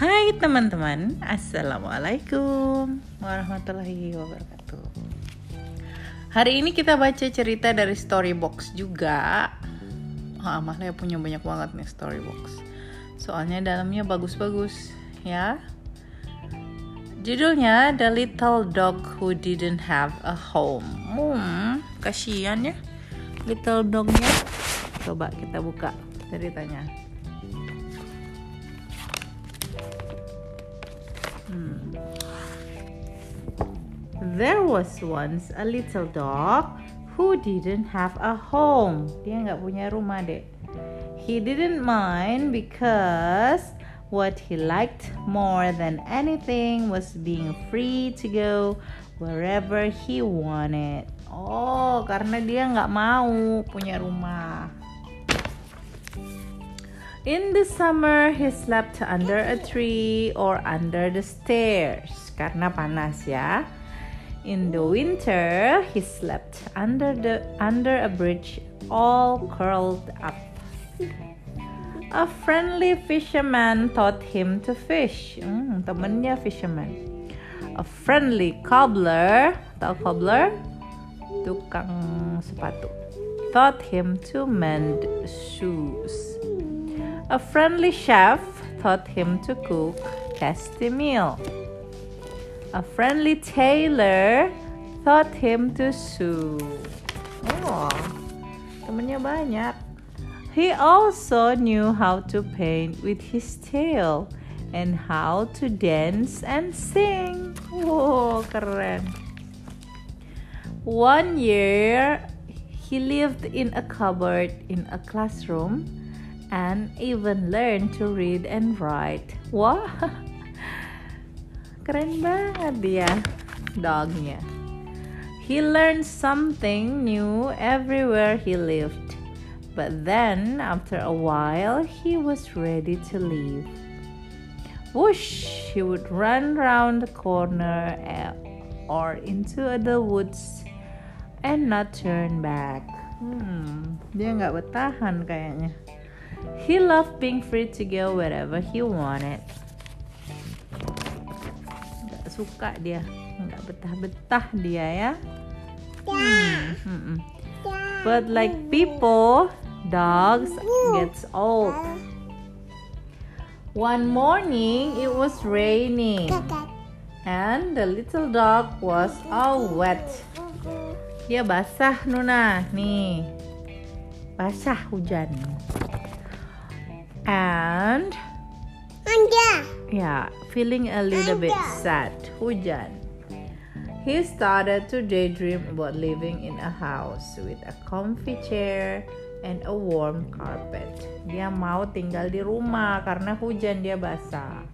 Hai teman-teman, Assalamualaikum warahmatullahi wabarakatuh. Hari ini kita baca cerita dari Storybox juga. Wah, Amalia punya banyak banget nih Storybox. Soalnya dalamnya bagus-bagus ya. Judulnya The Little Dog Who Didn't Have a Home. Hmm, kasihan ya Little dognya. Coba kita buka ceritanya Hmm. There was once a little dog who didn't have a home. Dia nggak punya rumah deh. He didn't mind because what he liked more than anything was being free to go wherever he wanted. Oh, karena dia nggak mau punya rumah. In the summer, he slept under a tree or under the stairs karena panas ya. In the winter, he slept under the under a bridge all curled up. A friendly fisherman taught him to fish. Hmm, temennya fisherman. A friendly cobbler, tahu cobbler? Tukang sepatu. Taught him to mend shoes. A friendly chef taught him to cook tasty meal. A friendly tailor taught him to sew. Oh, temennya banyak. He also knew how to paint with his tail and how to dance and sing. Oh, keren. One year, he lived in a cupboard in a classroom and even learn to read and write. Wah, keren banget dia dognya. He learned something new everywhere he lived. But then, after a while, he was ready to leave. Whoosh! He would run round the corner eh, or into the woods and not turn back. Hmm, dia nggak bertahan kayaknya. He loved being free to go wherever he wanted. Gak suka dia, gak betah-betah dia ya. Hmm, hmm, hmm. But like people, dogs gets old. One morning it was raining and the little dog was all wet. Dia basah Nuna, nih. Basah hujan. And yeah, feeling a little bit sad. Hujan. He started to daydream about living in a house with a comfy chair and a warm carpet. Dia mau tinggal di rumah karena hujan dia basah.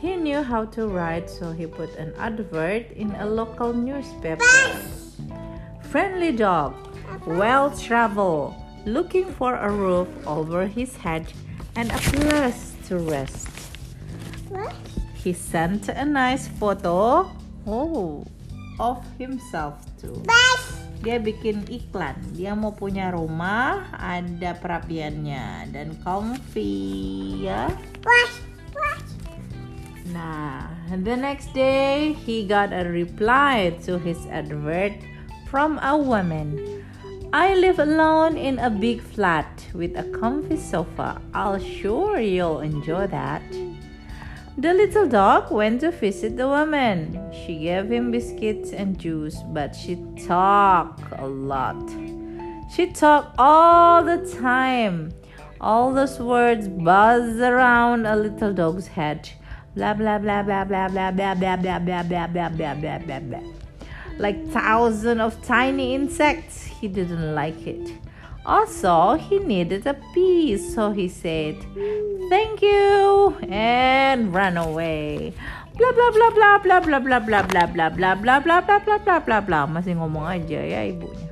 He knew how to write, so he put an advert in a local newspaper. Friendly dog, well traveled, looking for a roof over his head and a place to rest. What? He sent a nice photo oh, of himself too. Bus. Dia bikin iklan. Dia mau punya rumah, ada perapiannya dan comfy ya. Bus. Nah, the next day he got a reply to his advert from a woman. I live alone in a big flat with a comfy sofa. I'll sure you'll enjoy that. The little dog went to visit the woman. She gave him biscuits and juice, but she talked a lot. She talked all the time. All those words buzz around a little dog's head. Blah blah blah blah blah blah blah blah blah blah blah blah blah blah blah blah. Like thousands of tiny insects. He didn't like it. Also, he needed a piece, so he said, "Thank you," and ran away. Blah blah blah blah blah blah blah blah blah blah blah blah blah blah blah blah blah blah. Masih ngomong aja ya ibunya.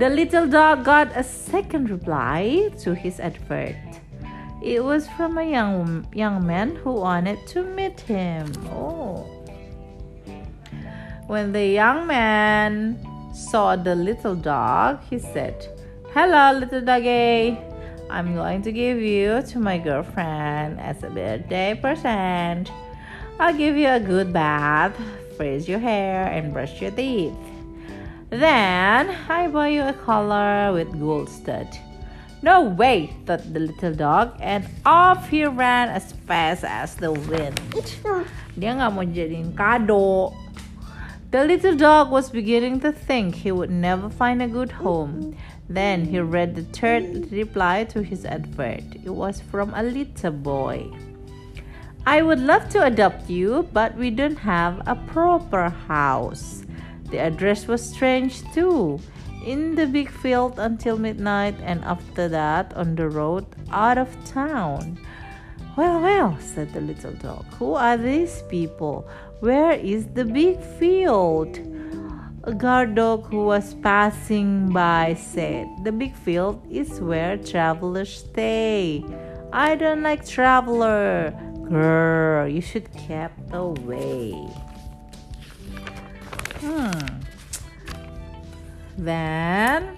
The little dog got a second reply to his advert. It was from a young young man who wanted to meet him. Oh. When the young man saw the little dog, he said, Hello, little doggy. I'm going to give you to my girlfriend as a birthday present. I'll give you a good bath, frizz your hair, and brush your teeth. Then I buy you a collar with gold stud. No way, thought the little dog, and off he ran as fast as the wind. Dia nggak mau jadiin kado. The little dog was beginning to think he would never find a good home. Then he read the third reply to his advert. It was from a little boy. I would love to adopt you, but we don't have a proper house. The address was strange too. In the big field until midnight, and after that on the road out of town. Well, well, said the little dog. Who are these people? Where is the big field? A guard dog who was passing by said, The big field is where travelers stay. I don't like traveler. Girl, you should keep away. Hmm. Then,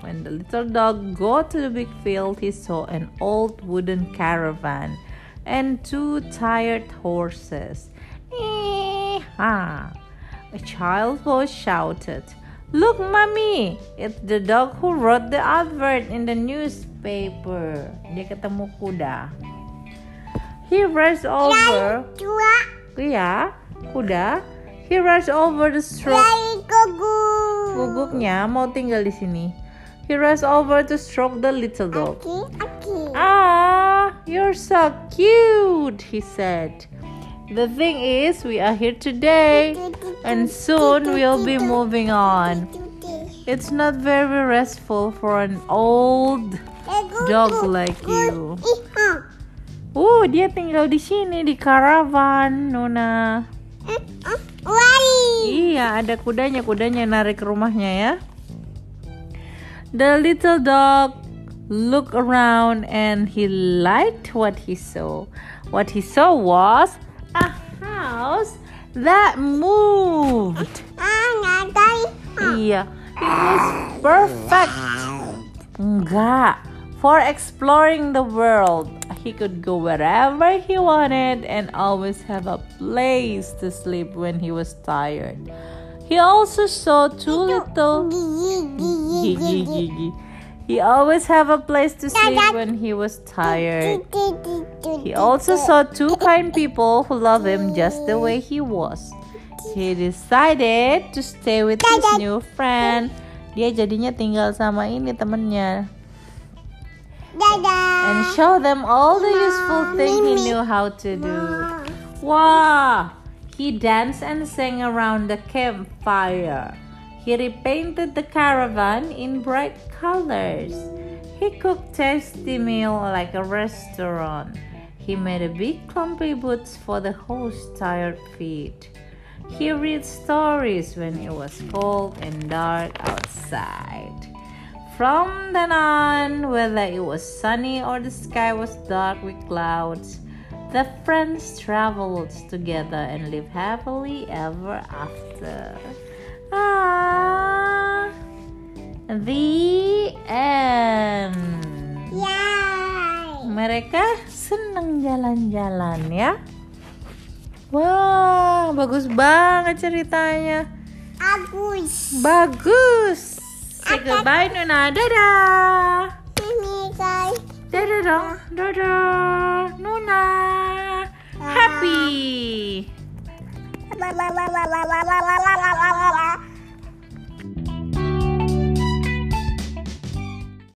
when the little dog got to the big field, he saw an old wooden caravan and two tired horses. Ee-ha! A child voice shouted, Look, mommy, it's the dog who wrote the advert in the newspaper. Dia ketemu kuda. He rushed over. Iya, kuda. He rushed over the stroke. Guguknya mau tinggal di sini. He rushed over to stroke the little dog. You're so cute, he said. The thing is, we are here today, and soon we'll be moving on. It's not very restful for an old dog like you. Uh, dia tinggal di sini di karavan, Wali. Iya, ada kudanya, kudanya narik rumahnya ya. The little dog looked around and he liked what he saw. What he saw was a house that moved. Ah. Iya, it was perfect. Enggak, for exploring the world. He could go wherever he wanted and always have a place to sleep when he was tired. He also saw two little He always have a place to sleep when he was tired. He also saw two kind people who love him just the way he was. He decided to stay with his new friend. Dia jadinya tinggal sama ini temennya and show them all the useful things he knew how to do. Wow! He danced and sang around the campfire. He repainted the caravan in bright colors. He cooked tasty meal like a restaurant. He made a big clumpy boots for the horse tired feet. He read stories when it was cold and dark outside. From then on, whether it was sunny or the sky was dark with clouds, the friends traveled together and lived happily ever after. Jalan-jalan ya. Wah, bagus banget ceritanya. Agus. Bagus. Say goodbye Nuna. Dadah. Ini guys. Dadah dong. Dadah. Nuna. Happy.